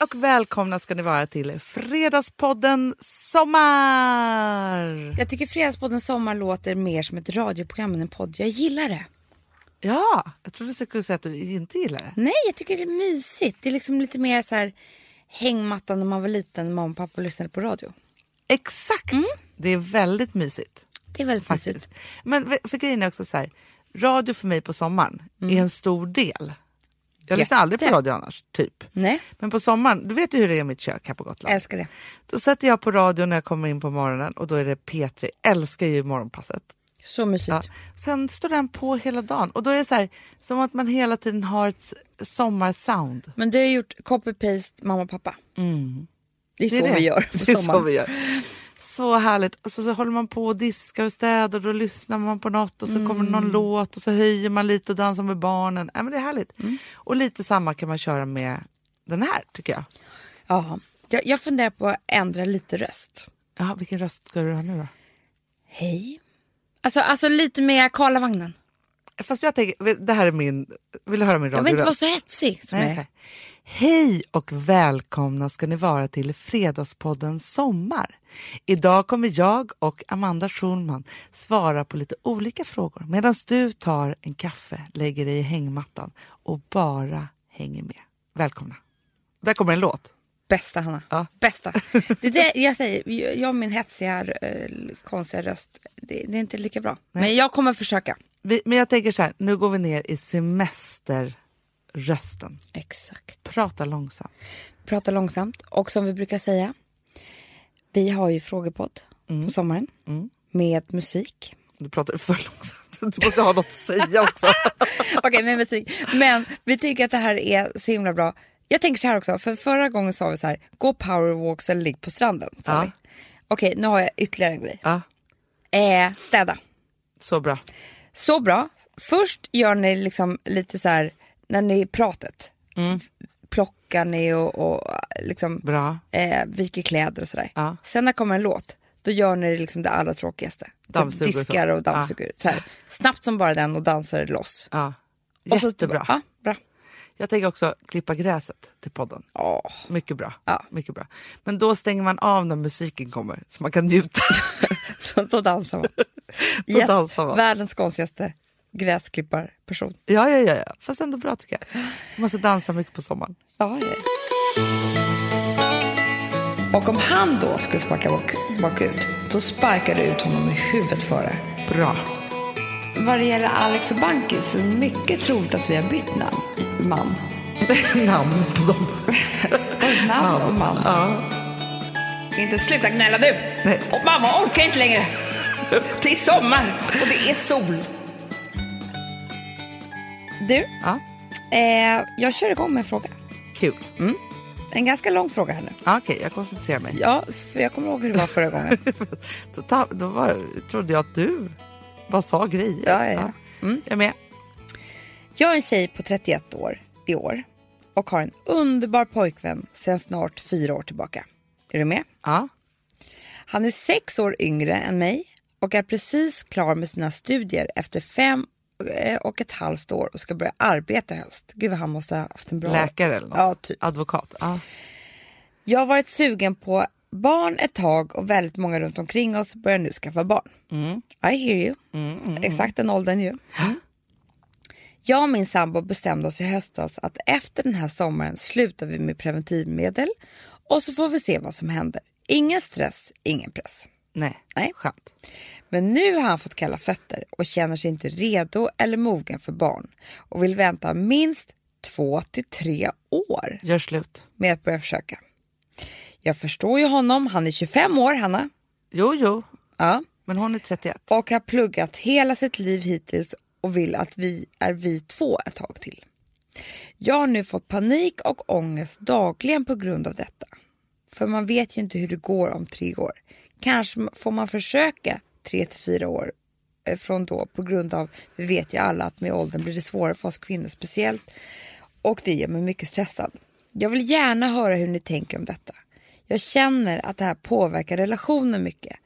och välkomna ska ni vara till Fredagspodden Sommar! Jag tycker Fredagspodden Sommar låter mer som ett radioprogram än en podd. Jag gillar det. Ja, jag trodde du skulle säga att du inte gillar det. Nej, jag tycker det är mysigt. Det är liksom lite mer så här hängmattan när man var liten när mamma och pappa lyssnade på radio. Exakt! Det är väldigt mysigt. Det är väldigt faktiskt. mysigt. Men för grejen är också så här, radio för mig på sommaren är en stor del. Jag lyssnar aldrig på radio annars, typ. Nej, Men på sommaren, du vet ju hur det är i mitt kök här på Gotland. jag älskar det. Då sätter jag på radio när jag kommer in på morgonen och då är det P3. Älskar ju morgonpasset. Så mysigt. Ja. Sen står den på hela dagen och då är det så här, som att man hela tiden har ett sommarsound. Men du har gjort copy-paste mamma och pappa. Det är Mm. Det så är det. vi gör på Det är så sommaren. vi gör. Så härligt. Och så, så håller man på och diskar och städar och då lyssnar man på något och så kommer det någon Mm. låt och så höjer man lite och dansar med barnen. Ja, men det är härligt. Mm. Och lite samma kan man köra med den här tycker jag. Ja. Jag, jag funderar på att ändra lite röst. Ja, vilken röst ska du ha nu då? Hej. Alltså, alltså lite mer Karlavagnen. Fast jag tänker, det här är min, vill du höra min Jag vill inte vara radioröst? så hetsig som Nej, jag är. Hej och välkomna ska ni vara till Fredagspodden Sommar. Idag kommer jag och Amanda Schulman svara på lite olika frågor medan du tar en kaffe, lägger dig i hängmattan och bara hänger med. Välkomna. Där kommer en låt. Bästa Hanna. Ja. Bästa. Det är det jag säger, jag och min hetsiga eh, konstiga röst, det, det är inte lika bra. Men jag kommer försöka. Vi, men jag tänker så här, nu går vi ner i semesterrösten. Exakt. Prata långsamt. Prata långsamt och som vi brukar säga, vi har ju frågepodd Mm. på sommaren med musik. Du pratar för långsamt. Du måste ha något att säga också. Okej, med musik. Men vi tycker att det här är så himla bra. Jag tänker så här också, för förra gången sa vi så här, gå powerwalks eller ligg på stranden. Ja. Okej, nu har jag ytterligare en grej. Ja, Eh, städa. så bra. Så bra. Först gör ni liksom lite så här, när ni är pratet, Mm. Plockar ni och, och liksom Bra. eh, viker kläder och sådär. Ja. Sen när kommer en låt, då gör ni det liksom det allra tråkigaste. Typ diskar och dammsuger. Här, snabbt som bara den och dansar loss. Ja. Och så- Jättebra. ja, bra. Jag tänker också klippa gräset till podden. Åh. Mycket bra. Ja. Mycket bra. Men då stänger man av när musiken kommer så man kan njuta. Så då dansar man. Då dansar man. Världens konstigaste gräsklipparperson. ja, ja, ja, ja. Fast ändå bra tycker jag. Man måste dansa mycket på sommaren. Ja, ja. Och om han då skulle sparka bak, bakut, då sparkar du ut honom i huvudet före. Bra. Vad det gäller Alex och Banki så är det mycket troligt att vi har bytt namn. Man. Namn på dem. Namn och man. Ja. Inte sluta gnälla nu! Nej. Och mamma orkar inte längre. Det är sommar och det är sol. Du, ja. eh, jag kör igång med en fråga. Kul. En ganska lång fråga här nu. Okej, jag koncentrerar mig. Ja, för jag kommer ihåg hur det var förra gången. Då, då var, trodde jag att du bara sa grejer. Ja, ja, ja. Mm. Jag är med. Jag är en tjej på 31 år i år och har en underbar pojkvän sedan snart fyra år tillbaka. Är du med? Ja. Han är sex år yngre än mig och är precis klar med sina studier efter fem och ett halvt år och ska börja arbeta i höst. Gud vad han måste ha haft en bra... Läkare eller något? Ja, typ. Advokat? Ja. Jag har varit sugen på barn ett tag och väldigt många runt omkring oss börjar nu skaffa barn. I hear you. Exakt den åldern ju. Mm. Jag och min sambo bestämde oss i höstas att efter den här sommaren slutar vi med preventivmedel och så får vi se vad som händer. Ingen stress, ingen press. Nej. Nej. Skönt. Men nu har han fått kalla fötter och känner sig inte redo eller mogen för barn och vill vänta minst två till tre år Gör slut. med att börja försöka. Jag förstår ju honom, han är 25 år Hanna. Jo, jo. Ja. Men hon är 31. Och har pluggat hela sitt liv hittills och vill att vi är vi två ett tag till. Jag har nu fått panik och ångest dagligen på grund av detta. För man vet ju inte hur det går om tre år. Kanske får man försöka tre till fyra år eh, från då på grund av, vi vet ju alla att med åldern blir det svårare för oss kvinnor speciellt. Och det gör mig mycket stressad. Jag vill gärna höra hur ni tänker om detta. Jag känner att det här påverkar relationen mycket.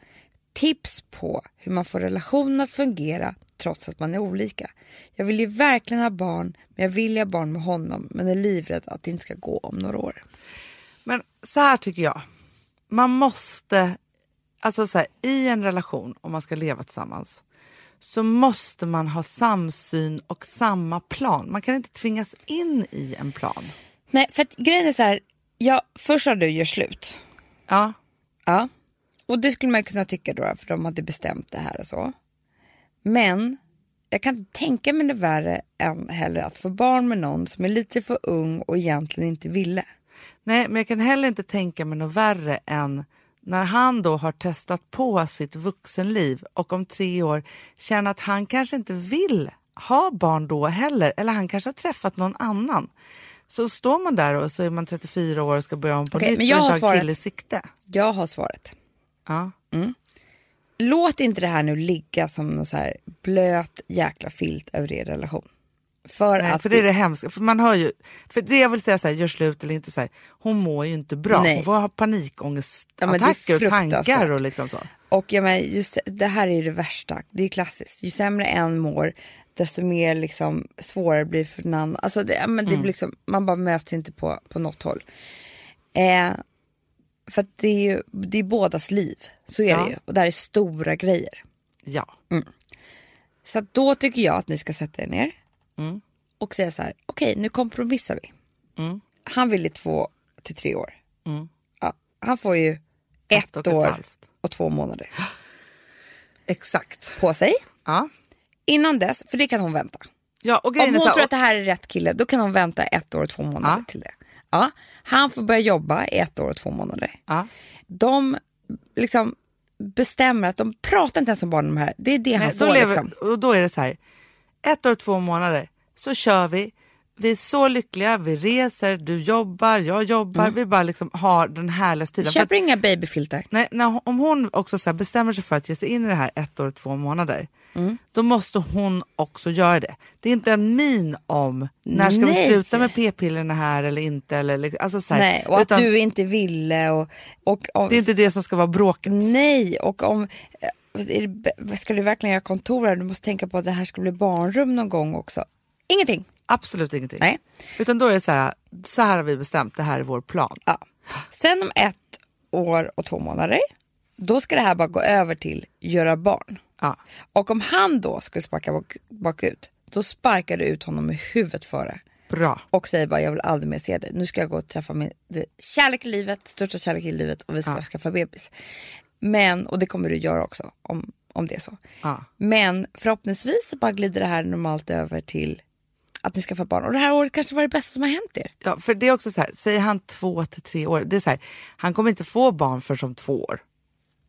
Tips på hur man får relationen att fungera trots att man är olika. Jag vill ju verkligen ha barn, men jag vill ha barn med honom men är livrädd att det inte ska gå om några år. Men så här tycker jag. Man måste, alltså så här, i en relation om man ska leva tillsammans så måste man ha samsyn och samma plan. Man kan inte tvingas in i en plan. Nej, för att grejen är så här, ja, först har du gör slut. Ja, Ja. Och det skulle man kunna tycka då, för de hade bestämt det här och så. Men jag kan inte tänka mig det värre än heller att få barn med någon som är lite för ung och egentligen inte ville. nej, men jag kan heller inte tänka mig något värre än när han då har testat på sitt vuxenliv och om tre år känner att han kanske inte vill ha barn då heller, eller han kanske har träffat någon annan. Så står man där och så är man 34 år och ska börja om på nytt men och jag inte har en kille sikte. Jag har svaret. Ja. Låt inte det här nu ligga som någon så här blöt jäkla filt över er relation. För Nej, att för det är det hemska. För man hör ju, för det jag vill säga så här, gör slut eller inte så här, hon mår ju inte bra. Nej. Hon får ha Ja, men panikångestattacker och tankar och liksom så. Och jag menar, just, det här är det värsta. Det är klassiskt. Ju sämre en mår, desto mer liksom, svårare blir det för den andra. Alltså det, ja, men det Mm. blir liksom, man bara möts inte på, på något håll. Eh, för det är ju det är bådas liv. Så är Ja. det ju. Och det här är stora grejer. Ja. Så att då tycker jag att ni ska sätta er ner Mm. och säga så här, okej nu kompromissar vi. Mm. Han vill i två till tre år. Mm. Ja, han får ju ett, och ett år halvt. och två månader Exakt. på sig. Ja. Innan dess, för det kan hon vänta. Ja, och Om hon så tror att det här är rätt kille, då kan hon vänta ett år och två månader Ja. till det. Ja, han får börja jobba i ett år och två månader. ja. De liksom bestämmer att de pratar inte ens om barnen om det här. Det är det han Nej, får då, lever, liksom. och då är det så här, ett år, två månader, så kör vi. Vi är så lyckliga, vi reser, du jobbar, jag jobbar, vi bara liksom har den härliga att- Köper inga babyfilter. Nej, när, om hon också så bestämmer sig för att ge sig in i det här ett år och två månader, Mm. då måste hon också göra det. Det är inte en min om när ska vi Nej. sluta med p-pillerna här eller inte. Eller, liksom- alltså så här, Nej, och att utan du inte ville och... och, och Det är inte det som ska vara bråket. Nej, och om... det, ska du verkligen göra kontor här? Du måste tänka på att det här ska bli barnrum någon gång också. Ingenting. Absolut ingenting. Nej. Utan då är det så här, så här har vi bestämt, det här är vår plan. Ja. Sen om ett år och två månader, då ska det här bara gå över till göra barn. Ja. Och om han då skulle sparka bak, bakut, då sparkar du ut honom i huvudet före. Bra. Och säger bara, jag vill aldrig mer se dig. Nu ska jag gå och träffa min kärlek i livet, största kärlek i livet och vi ska Ja. skaffa bebis. Men, och det kommer du göra också om, om det är så. Ja. Men förhoppningsvis så bara glider det här normalt över till att ni ska få barn. Och det här året kanske var det bästa som har hänt er. Ja, för det är också så här, säger han två till tre år, det är så här, han kommer inte få barn för som två år.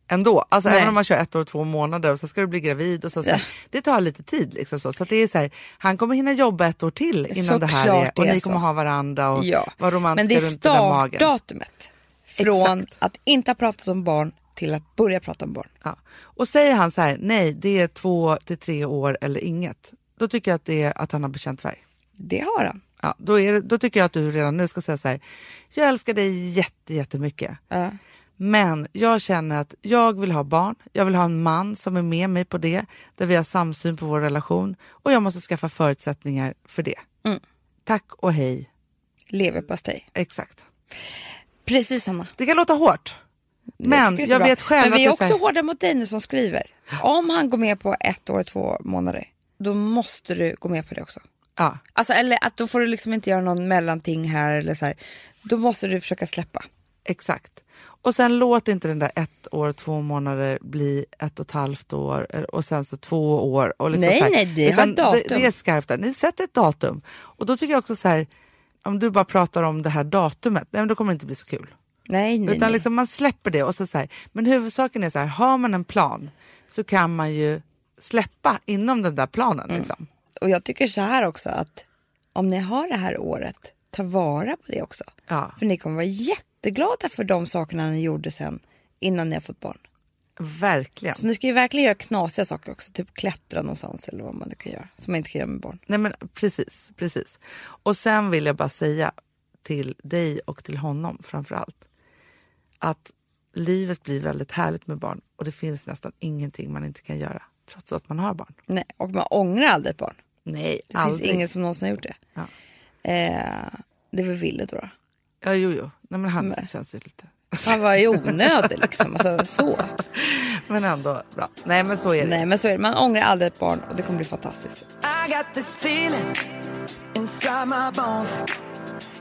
Ändå, alltså Nej. även om man kör ett år och två månader och så ska du bli gravid och så, så Ja. det tar lite tid liksom så. Så det är så här, han kommer hinna jobba ett år till innan det här är och det är ni kommer så. ha varandra och Ja. vara Men romantiska det är runt den där magen. startdatumet. Från Exakt. att inte ha pratat om barn till att börja prata om barn. Ja. Och säger han så här, nej det är två till tre år eller inget, då tycker jag att det är att han har bekänt färg. Det har han. Ja, då, är då tycker jag att du redan nu ska säga så här, jag älskar dig jätte, jättemycket. Ja. Men jag känner att jag vill ha barn, jag vill ha en man som är med mig på det, där vi har samsyn på vår relation och jag måste skaffa förutsättningar för det. Mm. Tack och hej. Leverpastej. Exakt. Precis Hanna. Det kan låta hårt, men jag bra. vet själv Men vi är också är så här, hårda mot dig nu som skriver. Om han går med på ett år, två månader, då måste du gå med på det också. ja, Alltså, eller att då får du liksom inte göra någon mellanting här eller så här. Då måste du försöka släppa. exakt. Och sen låt inte den där ett år, två månader bli ett och ett halvt år eh, och sen så två år. Och liksom Nej, här. nej, det har Utan datum. Det, det är skarpt där. Ni sätter ett datum. Och då tycker jag också så här, om du bara pratar om det här datumet, nej, men då kommer det inte bli så kul. Nej, nej, Utan nej. liksom man släpper det och så, så här, men huvudsaken är så här, har man en plan så kan man ju släppa inom den där planen. Mm. Liksom. Och jag tycker så här också att om ni har det här året, ta vara på det också. Ja, För ni kommer vara jätteglada för de sakerna ni gjorde sen innan ni har fått barn. verkligen. Så ni ska ju verkligen göra knasiga saker också, typ klättra någonstans eller vad man nu kan göra. Som man inte kan göra med barn. Nej, men precis, precis. Och sen vill jag bara säga till dig och till honom framför allt att livet blir väldigt härligt med barn och det finns nästan ingenting man inte kan göra trots att man har barn. Nej, och man ångrar aldrig ett barn. Nej, Det aldrig. finns ingen som någonsin har gjort det. Ja. Eh, det väl Ville då. då. Ja, jo, jo. Nej, men han Men- känns ju lite... Han var ju onödig liksom. Alltså, så. Men ändå bra. Nej, men så är det. Nej men så är det. Man ångrar aldrig ett barn och det kommer bli fantastiskt. I got this feeling inside my bones.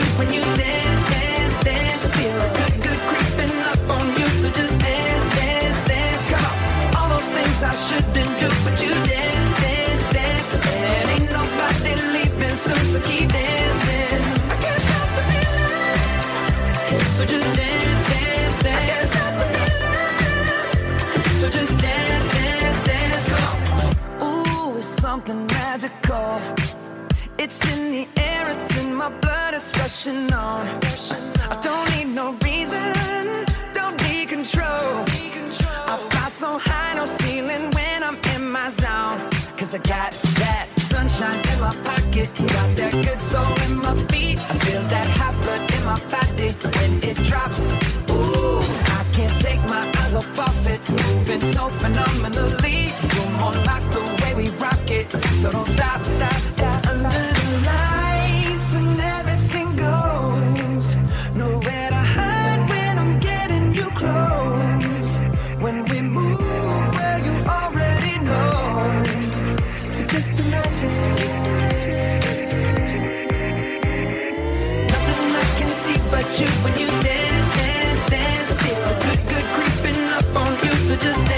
See but you when you dance, dance, I got that sunshine in my pocket, got that good soul in my feet. I feel that hot blood in my body when it drops. Ooh, I can't take my eyes off of it, moving so phenomenally. You're more like the way we rock it, so don't stop. Just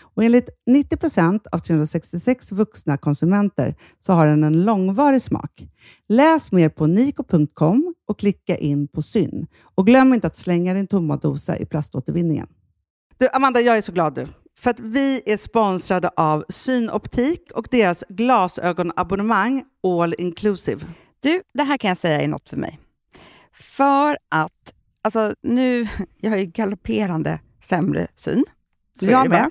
Och enligt 90 procent av 366 vuxna konsumenter så har den en långvarig smak. Läs mer på niko.com och klicka in på Syn. Och glöm inte att slänga din tomma dosa i plaståtervinningen. Du, Amanda, jag är så glad du. För att vi är sponsrade av Synoptik och deras glasögonabonnemang All Inclusive. Du, det här kan jag säga är något för mig. För att, alltså nu, jag har ju galopperande sämre syn. Så är jag med.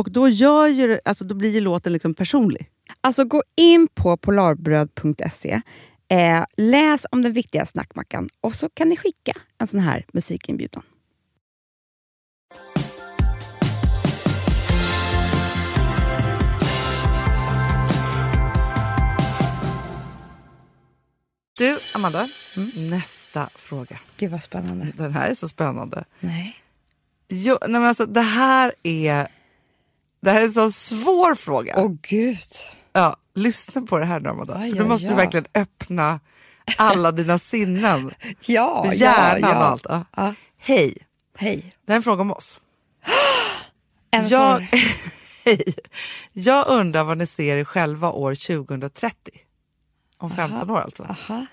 Och då, gör ju, alltså, då blir ju låten liksom personlig. Alltså gå in på polarbröd.se, eh, läs om den viktiga snackmackan och så kan ni skicka en sån här musikinbjudan. Du, Amanda, nästa fråga. Gud vad spännande. Den här är så spännande. Nej. Jo, nej, men alltså, det här är det här är en så svår fråga. Åh gud. Ja, lyssna på det här nu, Amanda. Aj, nu måste du verkligen öppna alla dina sinnen. Ja, Hjärnan ja, ja. och allt. Ja. Ja. Hej, Hej. det här är en fråga om oss. En Jag, hej. jag undrar vad ni ser er själva år 2030. Om 15 år alltså. Aha.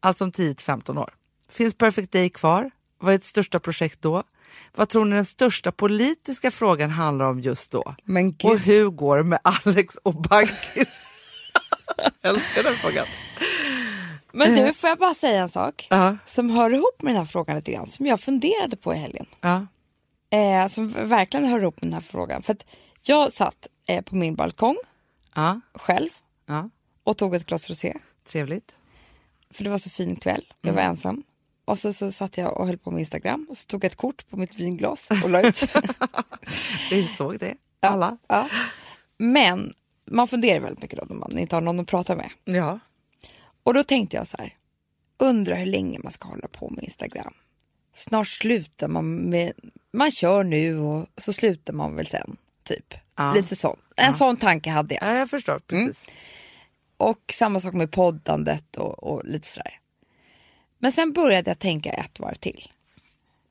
Alltså om 10-15 år. Finns Perfect Day kvar? Vad är ert största projekt då? Vad tror ni den största politiska frågan handlar om just då? Men Och hur går det med Alex och Bankis? Jag älskar den frågan. Men du, får jag bara säga en sak Ja. som hör ihop med den här frågan lite grann, som jag funderade på i helgen. Ja. Eh, som verkligen hör ihop med den här frågan. För att jag satt eh, på min balkong Ja. själv ja. och tog ett glas rosé. Trevligt. För det var så fin kväll, jag var ensam. Och så, så satt jag och höll på med Instagram och så tog jag ett kort på mitt vinglas och la ut. Vi såg det. Alla. ja. Men man funderar väldigt mycket då när man inte har någon att prata med. Ja. Och då tänkte jag så här, undrar hur länge man ska hålla på med Instagram. Snart slutar man med, man kör nu och så slutar man väl sen. Typ. Ja. Lite sån. En sån tanke hade jag. ja, jag förstår. Precis. Och samma sak med poddandet och, och lite sådär. Men sen började jag tänka ett varv till.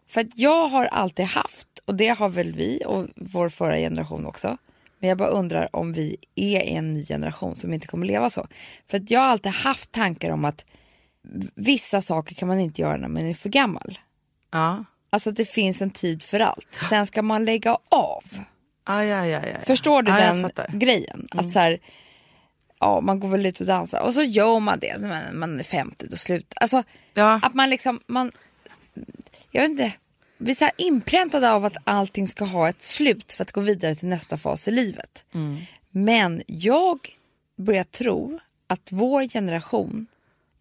För att jag har alltid haft, och det har väl vi och vår förra generation också, Men jag bara undrar om vi är en ny generation som inte kommer leva så. För att jag har alltid haft tankar om att vissa saker kan man inte göra när man är för gammal. Ja. Alltså att det finns en tid för allt. Sen ska man lägga av. Ja, ja, ja. Förstår du den. Mm. grejen? Att så här, ja man går väl ut och dansar och så gör man det när man, är 50 då slutar. Alltså Ja. att man liksom, man, jag vet inte. Vi är så inpräntade av att allting ska ha ett slut för att gå vidare till nästa fas i livet. Mm. Men jag börjar tro att vår generation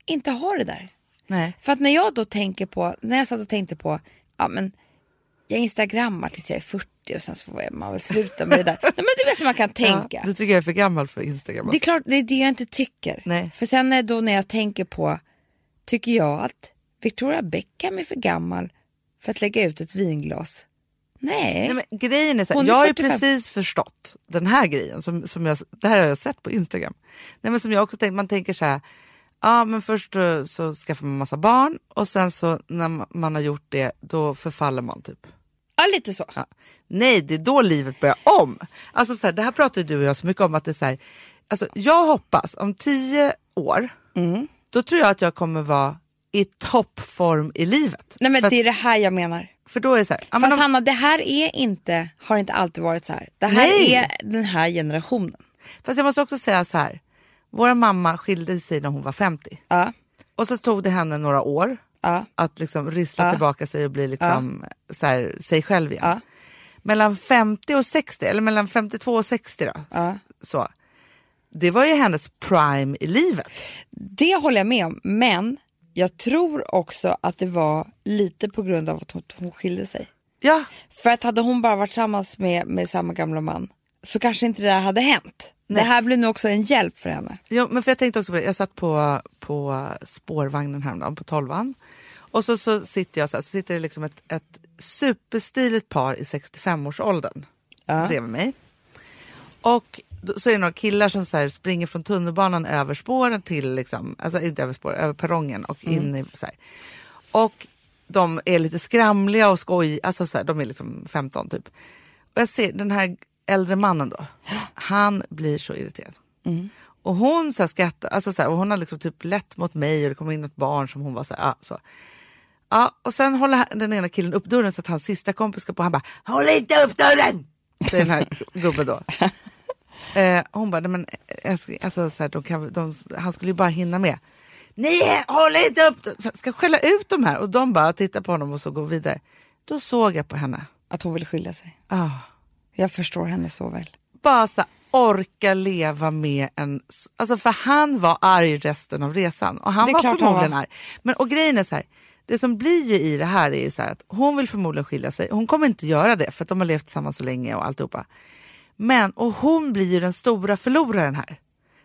inte har det där. Nej. För att när jag då tänker på, när jag satt och tänkte på, ja men jag instagrammar tills jag är 40 och sen så får man väl sluta med det där. Nej, men du vet hur man kan tänka. Ja, du tycker jag är för gammal för Instagram? Det är klart, det är det jag inte tycker. Nej. För sen är då när jag tänker på, tycker jag att Victoria Beckham är för gammal för att lägga ut ett vinglas? Nej. Nej, grejen är så här, är jag har ju 45. precis förstått den här grejen. Som, som jag, det här har jag sett på Instagram. Nej, men som jag också tänkt, man tänker så här. Ja men först eh, så skaffar man massa barn och sen så när ma- man har gjort det då förfaller man typ. Ja, lite så. Ja. Nej det är då livet börjar om. Alltså så här, det här pratar ju du och jag så mycket om att det är så här. Alltså, jag hoppas om tio år då tror jag att jag kommer vara i toppform i livet. Nej men för, att- det är det här jag menar. för då är det så här. Men Fast om- Hanna, det här är inte, har inte alltid varit så här. Det här Nej. är den här generationen. Fast jag måste också säga så här. Vår mamma skilde sig när hon var 50. Ja, Och så tog det henne några år ja, att liksom rissla Ja. tillbaka sig och bli liksom så här, sig själv igen. ja. Mellan 50 och 60, eller mellan 52 och 60 då. Ja. Så. Det var ju hennes prime i livet. Det håller jag med om, men jag tror också att det var lite på grund av att hon, hon skilde sig. Ja, För att hade hon bara varit tillsammans med, med samma gamla man så kanske inte det där hade hänt. Det här blir nog också en hjälp för henne. Jo, men för jag tänkte också på det. Jag satt på, på spårvagnen häromdagen, på tolvan. Och så, så sitter jag så här, så sitter det liksom ett, ett superstiligt par i 65-årsåldern Ja. bredvid mig. Och då, så är det några killar som så här springer från tunnelbanan över spåren till, liksom, alltså inte över spåren, över perrongen och in i så här. Och de är lite skramliga och skoj, alltså så här, de är liksom 15 typ. Och jag ser den här äldre mannen då, han blir så irriterad. Och hon så här skrattar, alltså så här, och hon har liksom typ lätt mot mig och det kommer in ett barn som hon var så här, ja, så. Ja, och sen håller den ena killen upp dörren så att hans sista kompis ska på. Han bara, håll inte upp dörren! Är den här gubben då. Eh, hon bara, nej men älskling, alltså, så här, de kan, de, han skulle ju bara hinna med. Nej, håll inte upp! Så Ska skälla ut de här och de bara tittar på honom och så går vidare. Då såg jag på henne. Att hon vill skilja sig. Ah, Jag förstår henne så väl. bara så orka leva med en... Alltså för han var arg resten av resan och han Det var klart han förmodligen var. arg. Men och grejen är så här, det som blir ju i det här är ju så här att hon vill förmodligen skilja sig. Hon kommer inte göra det för att de har levt tillsammans så länge och alltihopa. Men, och hon blir ju den stora förloraren här.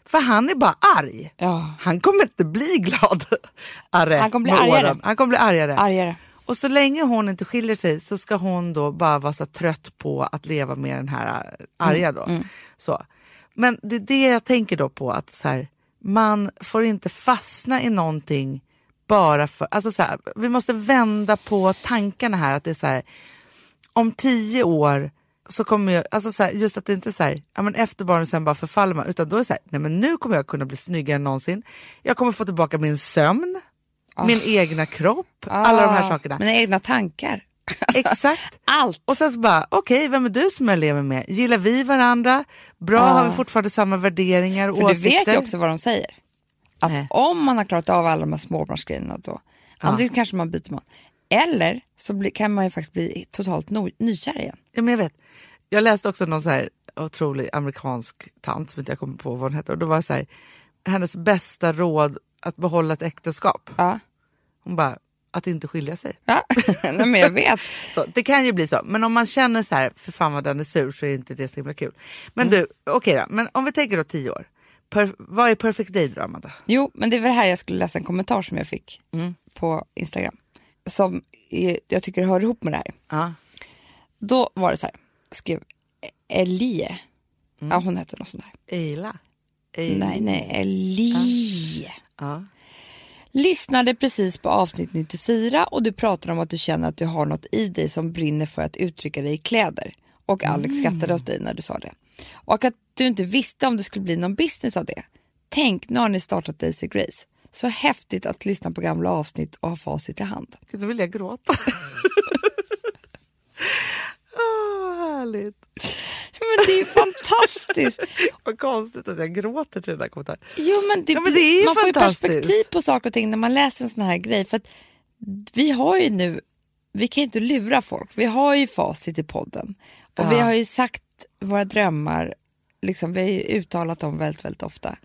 För han är bara arg. Ja. Han kommer inte bli glad. Arre, Han kommer bli argare. åren. Han kommer bli argare. Argare. Och så länge hon inte skiljer sig så ska hon då bara vara så trött på att leva med den här arga då. Så. Men det är det jag tänker då på att så här, man får inte fastna i någonting bara för, alltså så här, vi måste vända på tankarna här att det är så här, om tio år så kommer jag, alltså så här, just att det inte är så här, ja men efter barnen sen bara förfaller man, utan då är det så här, nej men nu kommer jag kunna bli snyggare än någonsin. Jag kommer få tillbaka min sömn, min egna kropp, alla de här sakerna. Mina egna tankar. Exakt. Allt. Och sen så bara, okej, vem är du som jag lever med? Gillar vi varandra? Bra, har vi fortfarande samma värderingar och För du åsikter? vet ju också vad de säger. Att Nej. om man har klarat av alla de här småbarnsgrejerna då, antingen kanske man byter man. Eller så bli, kan man ju faktiskt bli totalt no, nykär igen. Ja, men jag vet. Jag läste också någon så här otrolig amerikansk tant som inte jag kommer på vad hon hette. Och då var så här, hennes bästa råd att behålla ett äktenskap. Ja. Hon bara, att inte skilja sig. Ja, men jag vet. Så, det kan ju bli så. Men om man känner så här, för fan vad den är sur så är inte det så himla kul. Men Mm. du, okej då. Men om vi tänker då tio år. Per, vad är perfect day då Amanda? Jo, men det var här jag skulle läsa en kommentar som jag fick Mm. på Instagram. Som är, jag tycker hör ihop med det här. Ja. Då var det så här, skrev Elie. Mm. Ja, hon hette något sånt där. Eila. Eila. Nej, nej, Elie. Ja. Lyssnade precis på avsnitt 94 och du pratar om att du känner att du har något i dig som brinner för att uttrycka dig i kläder. Och Alex Mm. skrattade åt dig när du sa det. Och att du inte visste om det skulle bli någon business av det. Tänk, nu har ni startat Daisy Grace. Så häftigt att lyssna på gamla avsnitt och ha facit i hand. Gud, Nu vill jag gråta. Åh, härligt. Men det är ju fantastiskt. Vad konstigt att jag gråter till den där kommentaren. Jo men det, Ja, men det är man får ju perspektiv på saker och ting när man läser en sån här grej. För vi har ju nu, vi kan ju inte lura folk. Vi har ju facit i podden. Och vi Ja. har ju sagt våra drömmar, liksom, vi har ju uttalat dem väldigt, väldigt ofta.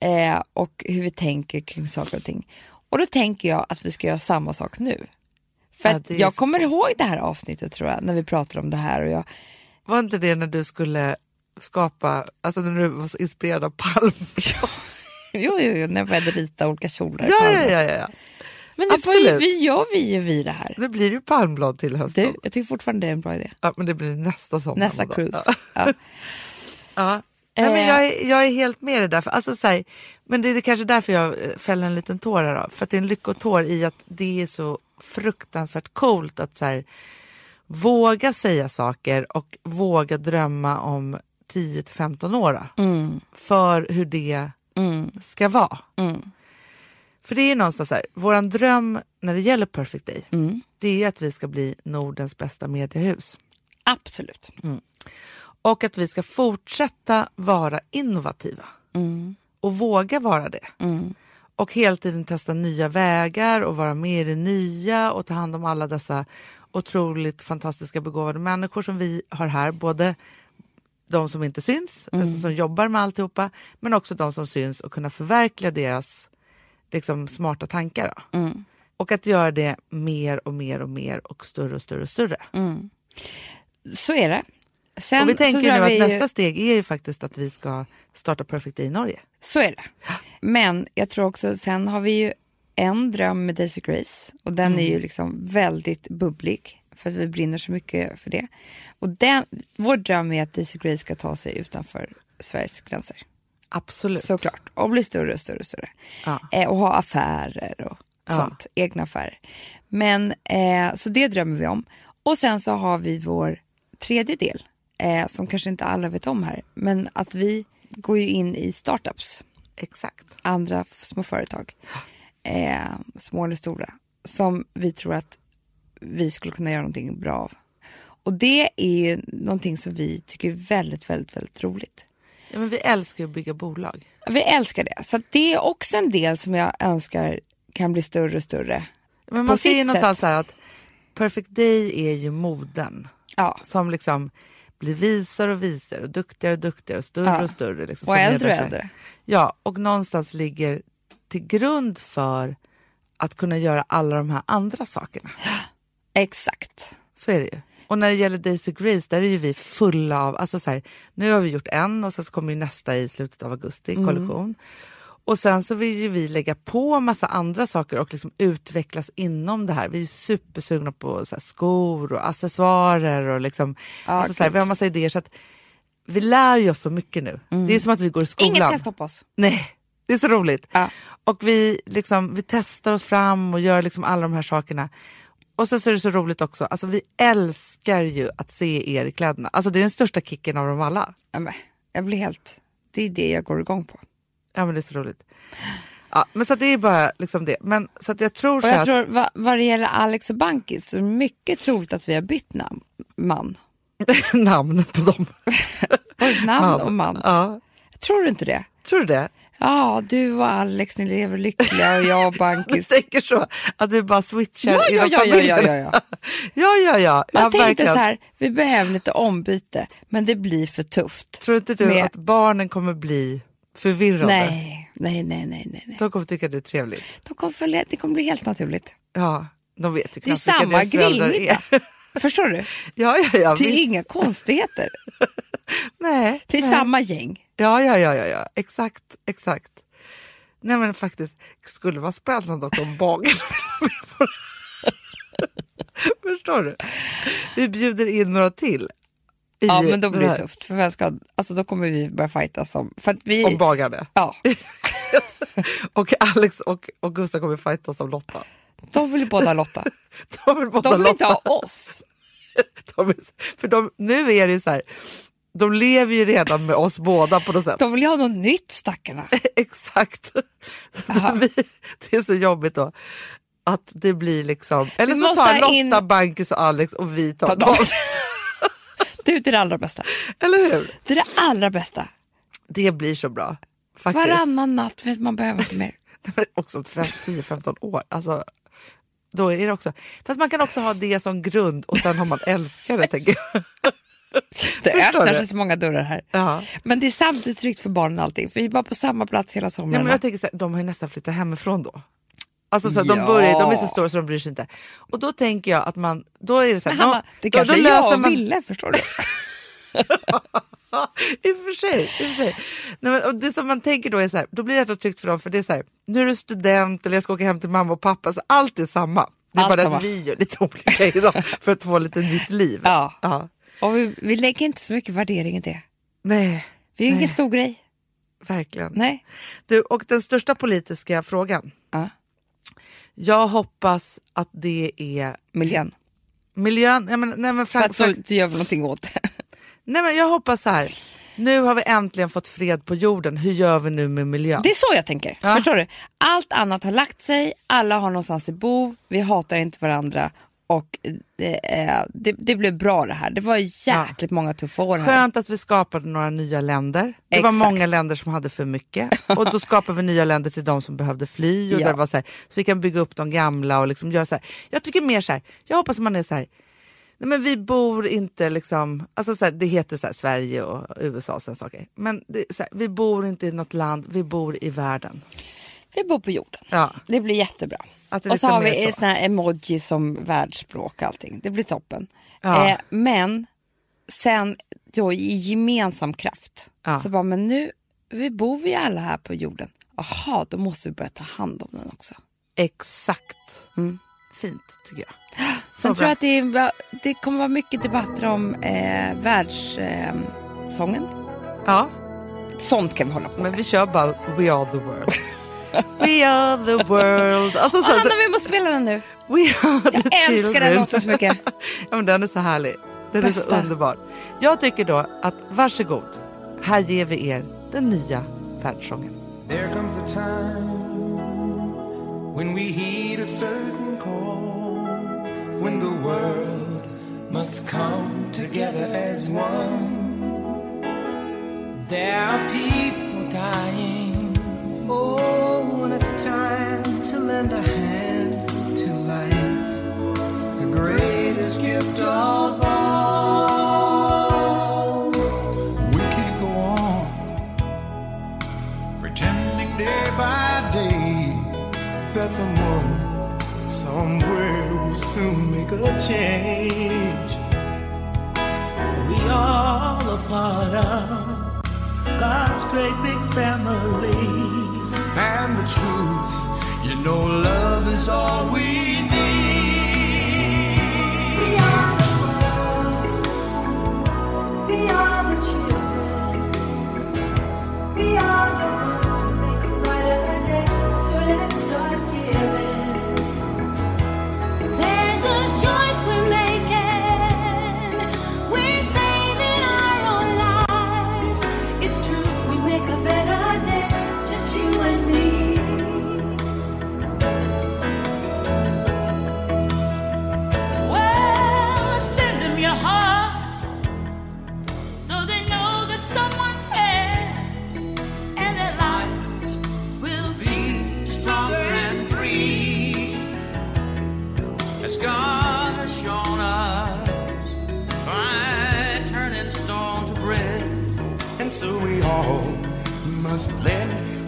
Eh, och hur vi tänker kring saker och ting. Och då tänker jag att vi ska göra samma sak nu. För Ja, jag kommer ihåg det här avsnittet tror jag, när vi pratade om det här. Och jag, Var inte det när du skulle skapa, alltså när du var så inspirerad av Palm? jo, jo, jo, när jag började rita olika kjolar. ja, ja, ja, ja. Men det får ju, Absolut. vi gör vi ju vi det här. Det blir ju palmblad till hösten. Du, jag tycker fortfarande det är en bra idé. Ja, men det blir nästa sommar. Nästa cruise. Ja. Ja. Ja. Nej, men Eh. jag, är, jag är helt med dig där. För, alltså, så här, men det är kanske därför jag eh, fäller en liten tår här. Då. För att det är en lyckotår i att det är så fruktansvärt coolt att så här, våga säga saker och våga drömma om 10 till 15 år. Mm, för hur det mm, ska vara. mm, För det är någonstans så här, våran dröm när det gäller Perfect Day, mm. det är att vi ska bli Nordens bästa mediehus. Absolut. Och att vi ska fortsätta vara innovativa Mm, och våga vara det. Mm, Och hela tiden testa nya vägar och vara med i det nya och ta hand om alla dessa otroligt fantastiska begåvade människor som vi har här. Både de som inte syns, alltså som jobbar med alltihopa, men också de som syns och kunna förverkliga deras liksom, smarta tankar. Mm, Och att göra det mer och mer och mer och större och större och större. mm. Så är det. Sen, och vi tänker nu att vi- nästa steg är ju faktiskt att vi ska starta Perfect Day i Norge. Så är det. Men jag tror också, sen har vi ju en dröm med Daisy Grace och den är Mm. ju liksom väldigt bubblig för att vi brinner så mycket för det. Och den, vår dröm är att Daisy Grace ska ta sig utanför Sveriges gränser. Absolut. Såklart. Och bli större och större och större. Ja. Eh, och ha affärer och Ja. sånt. Egna affärer. Men, eh, så det drömmer vi om. Och sen så har vi vår tredje del. Eh, som kanske inte alla vet om här. Men att vi går ju in i startups. Exakt. Andra små företag. Eh, små eller stora. Som vi tror att vi skulle kunna göra någonting bra av. Och det är ju någonting som vi tycker är väldigt, väldigt, väldigt roligt. Ja, men vi älskar ju att bygga bolag. Vi älskar det. Så det är också en del som jag önskar kan bli större och större. Men man ser ju någonstans så här att Perfect Day är ju moden Ja. som liksom blir visare och visare och duktigare och duktigare och större Ja. och större. Liksom, Och äldre och äldre. Ja, och någonstans ligger till grund för att kunna göra alla de här andra sakerna. Exakt. Så är det ju. Och när det gäller Daisy Grace, där är ju vi fulla av, alltså så här, nu har vi gjort en och sen så kommer ju nästa i slutet av augusti, Mm. Och sen så vill ju vi lägga på massa andra saker och liksom utvecklas inom det här. Vi är supersugna på så skor och accessoarer och liksom, Ja, alltså så här, vi har massa idéer så att vi lär ju oss så mycket nu. Det är som att vi går i skolan. Mm. Inget kan stoppa oss. Nej, det är så roligt. Ja. Och vi, liksom, vi testar oss fram och gör liksom alla de här sakerna. Och sen så är det så roligt också, alltså vi älskar ju att se er i kläderna. Alltså det är den största kicken av dem alla. Ja, men, jag blir helt... Det är det jag går igång på. Ja men det är så roligt. Ja, men så att det är bara liksom det. Men så att jag tror Och jag att, tror vad, vad det gäller Alex och Bankis så är det mycket troligt att vi har bytt namn. Man. namn på dem. Både namn och man. Ja, Tror du inte det? tror du det? Ja, du och Alex, ni lever lyckliga och jag och Bankis. tänker så att vi bara switchar Ja, ja, ja, ja, ja, ja, ja. ja, ja, ja. Man ja, tänkte verkligen. så här, vi behöver lite ombyte, men det blir för tufft. Tror inte du Med- att barnen kommer bli förvirrade? Nej, nej, nej, nej, nej. De kommer tycka det är trevligt. De kommer följa, det kommer bli helt naturligt. Ja, de vet ju Det är knappt vilka samma deras föräldrar är. Förstår du? Ja, ja, ja. Det är visst. inga konstigheter. Nej. Det är nej. samma gäng. Ja, ja, ja, ja, ja, exakt, exakt. Nej men faktiskt, det skulle vara spännande också om bagaren Förstår du? Vi bjuder in några till. Ja, men då blir det tufft. För vem ska, alltså, då kommer vi börja fighta som... För att vi, Om bagarna. ja, Och Alex och, och Gustav kommer fightas om Lotta. de vill ju båda Lotta. De vill båda De vill inte Lotta. ha oss. De för de, nu är det så här, De lever ju redan med oss båda på något sätt. De vill ju ha något nytt stackarna. Exakt. Vi, det är så jobbigt då. Att det blir liksom... Eller Vi så tar Lotta, in- Bankis och Alex och vi tar Ta dem. Dem. Du, det är det allra bästa. Eller hur? Det är det allra bästa. Det blir så bra. Faktiskt. Varannan natt vet man behöver inte mer. Också 10-15 år. Alltså, då är det också. Fast man kan också ha det som grund och sen har man älskare. tänker jag. Det öppnar sig så många dörrar här. Ja. Men det är samtidigt tryggt för barnen allting. För vi är bara på samma plats hela Ja, sommaren. men jag tänker så här, de har ju nästan flyttat hemifrån då. Alltså så här, de, Ja. börjar, de är så stora så de bryr sig inte. Och då tänker jag att man, då är det så här, Hanna, då- det då- kanske då jag löser man- ville, förstår du? I och för sig. I för sig. Nej, men, och det som man tänker då är så här, då blir det tryggt för dem för det är så här, nu är du student eller jag ska åka hem till mamma och pappa. Så allt är samma. Det är Allt bara samma. att vi gör lite olika idag för att få lite nytt liv. Ja. ja. Och vi, vi lägger inte så mycket värdering i det. Nej, Vi är ju ingen stor grej. verkligen. Nej. Du, och den största politiska frågan. Ja. Jag hoppas att det är Miljön. miljön. Nej, men, nej, men För Frank, att så, Frank, så gör vi någonting åt det. nej, men jag hoppas så här. Nu har vi äntligen fått fred på jorden. Hur gör vi nu med miljön? Det är så jag tänker. Ja. Förstår du? Allt annat har lagt sig, alla har någonstans att bo, vi hatar inte varandra och det, det, det blev bra det här. Det var jäkligt många tuffa år här. Skönt att vi skapade några nya länder. Det var Exakt. många länder som hade för mycket. Och då skapar vi nya länder till de som behövde fly. Och Ja. där var så, här, så vi kan bygga upp de gamla och liksom göra så här. Jag tycker mer så här, jag hoppas att man är så här, nej men vi bor inte liksom, alltså så här, det heter så Sverige och USA och sådana saker. Men det, så vi bor inte i något land, vi bor i världen. Vi bor på jorden. Ja. Det blir jättebra. Det och så liksom har vi så. såna här emoji som världsspråk och allting. Det blir toppen. Ja. Eh, men sen då i gemensam kraft. Ja. Så bara, men nu vi bor vi alla här på jorden. Jaha, då måste vi börja ta hand om den också. Exakt. Mm. Fint tycker jag. Så Sen tror jag att det, är, det kommer vara mycket debatter om eh, världssången. Eh. Ja, Sånt kan vi hålla på med. men vi kör bara We are the world. We are the world. Alltså, så, Anna, vi måste spela den nu. We are the Jag älskar den children. låten så mycket. ja, men den är så härlig. Den är så Bästa. underbar. Jag tycker då att varsågod, här ger vi er den nya världssången. There comes a time when we heed a certain call, when the world must come together as one. There are people dying. Oh, when it's time to lend a hand to life, the greatest gift of all. We could go on pretending day by day that someone somewhere will soon make a change. We all a part of God's great big family. Truth, you know, love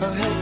ahead.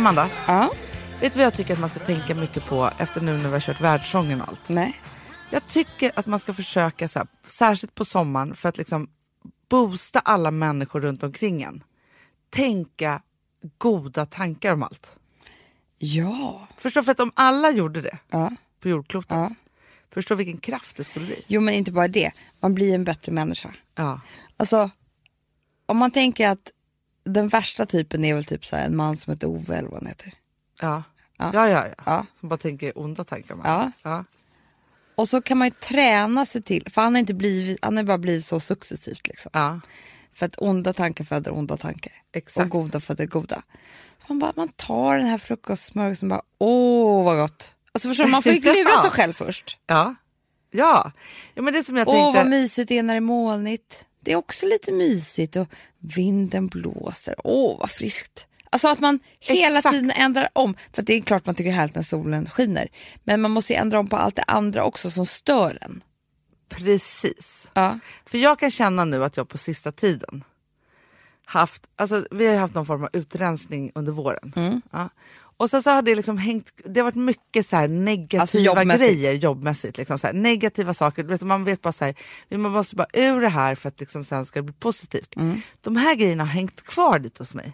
Amanda, Ja, vet du vad jag tycker att man ska tänka mycket på efter nu när vi har kört världssången och allt? nej. Jag tycker att man ska försöka, så här, särskilt på sommaren, för att liksom boosta alla människor runt omkring en. Tänka goda tankar om allt. Ja. Förstå, för att om alla gjorde det ja. på jordklotet, Ja. förstå vilken kraft det skulle bli. Jo men inte bara det, man blir en bättre människa. Ja, Alltså, om man tänker att den värsta typen är väl typ så här, en man som heter Ove eller vad han heter. ja, Ja. ja, ja. ja. Ja. Som bara tänker onda tankar. om Ja. ja. Och så kan man ju träna sig till, för han har inte blivit, han har bara blivit så successivt liksom. ja. För att onda tankar föder onda tankar. Exakt. Och goda föder goda. Så man, bara, man tar den här frukostsmörgåsen och bara, åh vad gott. Alltså förstår du, man får ju lura sig själv först. Ja. Ja. ja, men det som jag Åh tänkte... vad mysigt det är när det är molnigt. Det är också lite mysigt och vinden blåser. Åh vad friskt. Alltså att man hela Exakt. tiden ändrar om. För det är klart man tycker det är härligt när solen skiner. Men man måste ju ändra om på allt det andra också som stör en. Precis. Ja. För jag kan känna nu att jag på sista tiden haft, alltså vi har haft någon form av utrensning under våren. Mm. Ja. Och sen så har det liksom hängt, det har varit mycket så negativa Alltså jobbmässigt. grejer jobbmässigt. Liksom så här, negativa saker, vet, man vet bara så här, man måste bara ur det här för att liksom sen ska det bli positivt. Mm. De här grejerna har hängt kvar lite hos mig.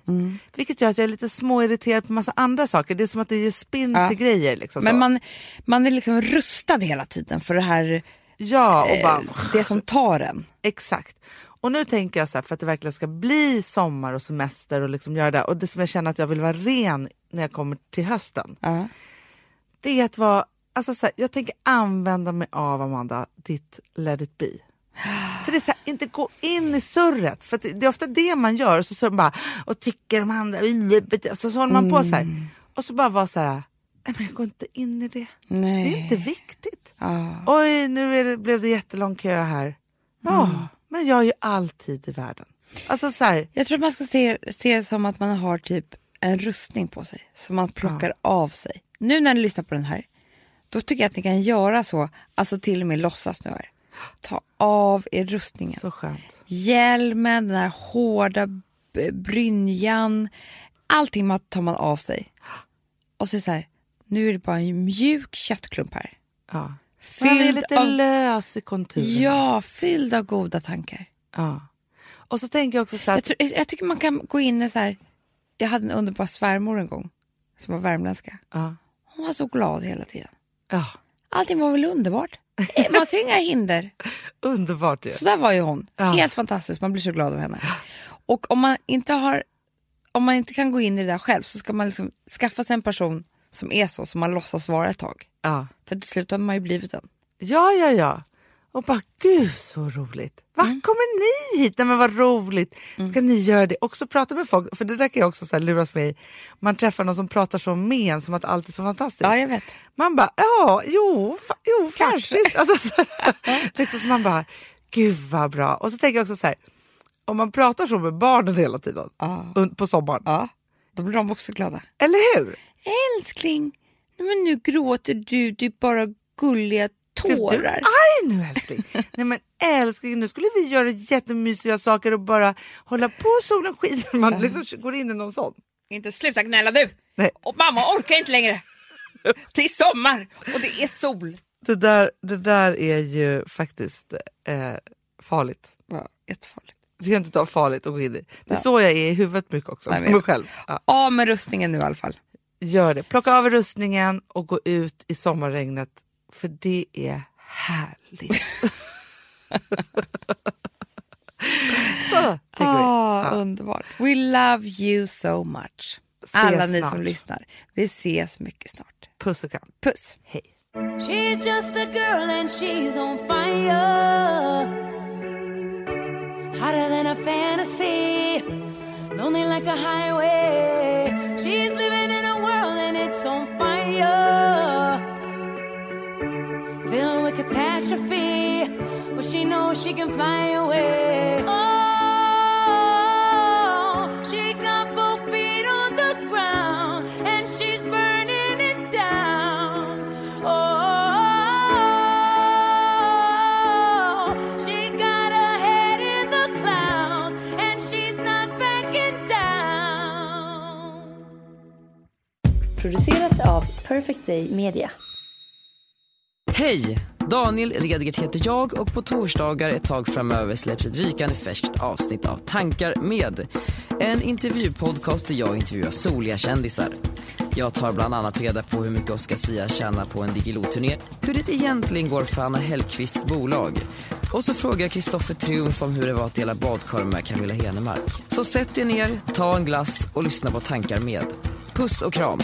Vilket gör att jag är lite småirriterad på massa andra saker. Det är som att det ger spinn Ja. till grejer. Liksom Men så. man, man är liksom rustad hela tiden för det här, ja, och bara, eh, det som tar en. Exakt. Och nu tänker jag så här, för att det verkligen ska bli sommar och semester och liksom göra det. Och det som jag känner att jag vill vara ren när jag kommer till hösten. Ja. Det är att vara, alltså så här, jag tänker använda mig av Amanda, ditt let it be. För det är så här, inte gå in i surret. För det det är ofta det man gör. Och så, så bara, och tycker de andra, så, så håller man på så här. Och så bara vara så här, nej men jag går inte in i det. Nej. Det är inte viktigt. Ja. Oj, nu det, blev det jättelång kö här. Ja, men jag har ju alltid i världen. Alltså så här, Jag tror att man ska se, se det som att man har typ en rustning på sig som man plockar av sig. Nu när ni lyssnar på den här, då tycker jag att ni kan göra så, alltså till och med låtsas nu här. Ta av er rustningen. så skönt. Hjälmen, den här hårda brynjan, allting tar man av sig. Och så är det så här, nu är det bara en mjuk köttklump här. Ja. Man är Fylld lite av- lös i konturerna. Ja, fylld av goda tankar. ja. Och så tänker jag också så här, Jag, tror, jag tycker man kan gå in i så här, jag hade en underbar svärmor en gång som var värmländska. ja. Hon var så glad hela tiden. ja. Allting var väl underbart. Eh, Man ser inga hinder. underbart ju. Så där var ju hon. Ja. Helt fantastiskt, man blir så glad av henne. Och om man inte har, om man inte kan gå in i det där själv så ska man liksom skaffa sig en person som är så, som man låtsas vara ett tag. Ja. För till slut har man ju blivit en. ja, ja, ja. Och bara, gud så roligt. Va, Mm. kommer ni hit? Nej men vad roligt. Ska ni göra det? Också prata med folk, för det där kan jag också så här luras med i. Man träffar någon som pratar så med en som att allt är så fantastiskt. Ja, jag vet. Man bara, ja, jo, fa- jo Kanske. faktiskt. Alltså, så, liksom, så man bara, gud vad bra. Och så tänker jag också så här, om man pratar så med barnen hela tiden un- på sommaren, Ja, då blir de också glada. eller hur? Älskling, nej men nu gråter du, du är bara gulliga Är du tårar. arg nu älskling? Nej men älskling, nu skulle vi göra jättemysiga saker och bara hålla på solen skiner. Man liksom går in i någon sån. Inte sluta gnälla du! Nej. Och mamma orkar inte längre. Det är sommar och det är sol. Det där, det där är ju faktiskt eh, farligt. Ja, jättefarligt. Det kan inte ta farligt att gå in i. Det är Nej. så jag är i huvudet mycket också. Nej, mig själv. Ja. Av med rustningen nu i alla fall. Gör det. Plocka av rustningen och gå ut i sommarregnet. För det är härligt. så. Ah, Ja. Underbart. We love you so much. Ses Alla ni snart. som lyssnar. Vi ses mycket snart. Puss och kram. Puss. Hej. Lonely like a highway. She's living in a world and it's on fire. Filled with catastrophe. But she knows she can fly away. Play Media. Hej! Daniel Redgert heter jag och på torsdagar ett tag framöver släpps ett rykande färskt avsnitt av Tankar med. En intervjupodcast där jag intervjuar soliga kändisar. Jag tar bland annat reda på hur mycket Oscar Sia tjänar på en Diggiloo-turné, hur det egentligen går för Anna Hellqvists bolag. Och så frågar Kristoffer Triumf om hur det var att dela badkar med Camilla Henemark. Så sätt er ner, ta en glass och lyssna på Tankar med. Puss och kram!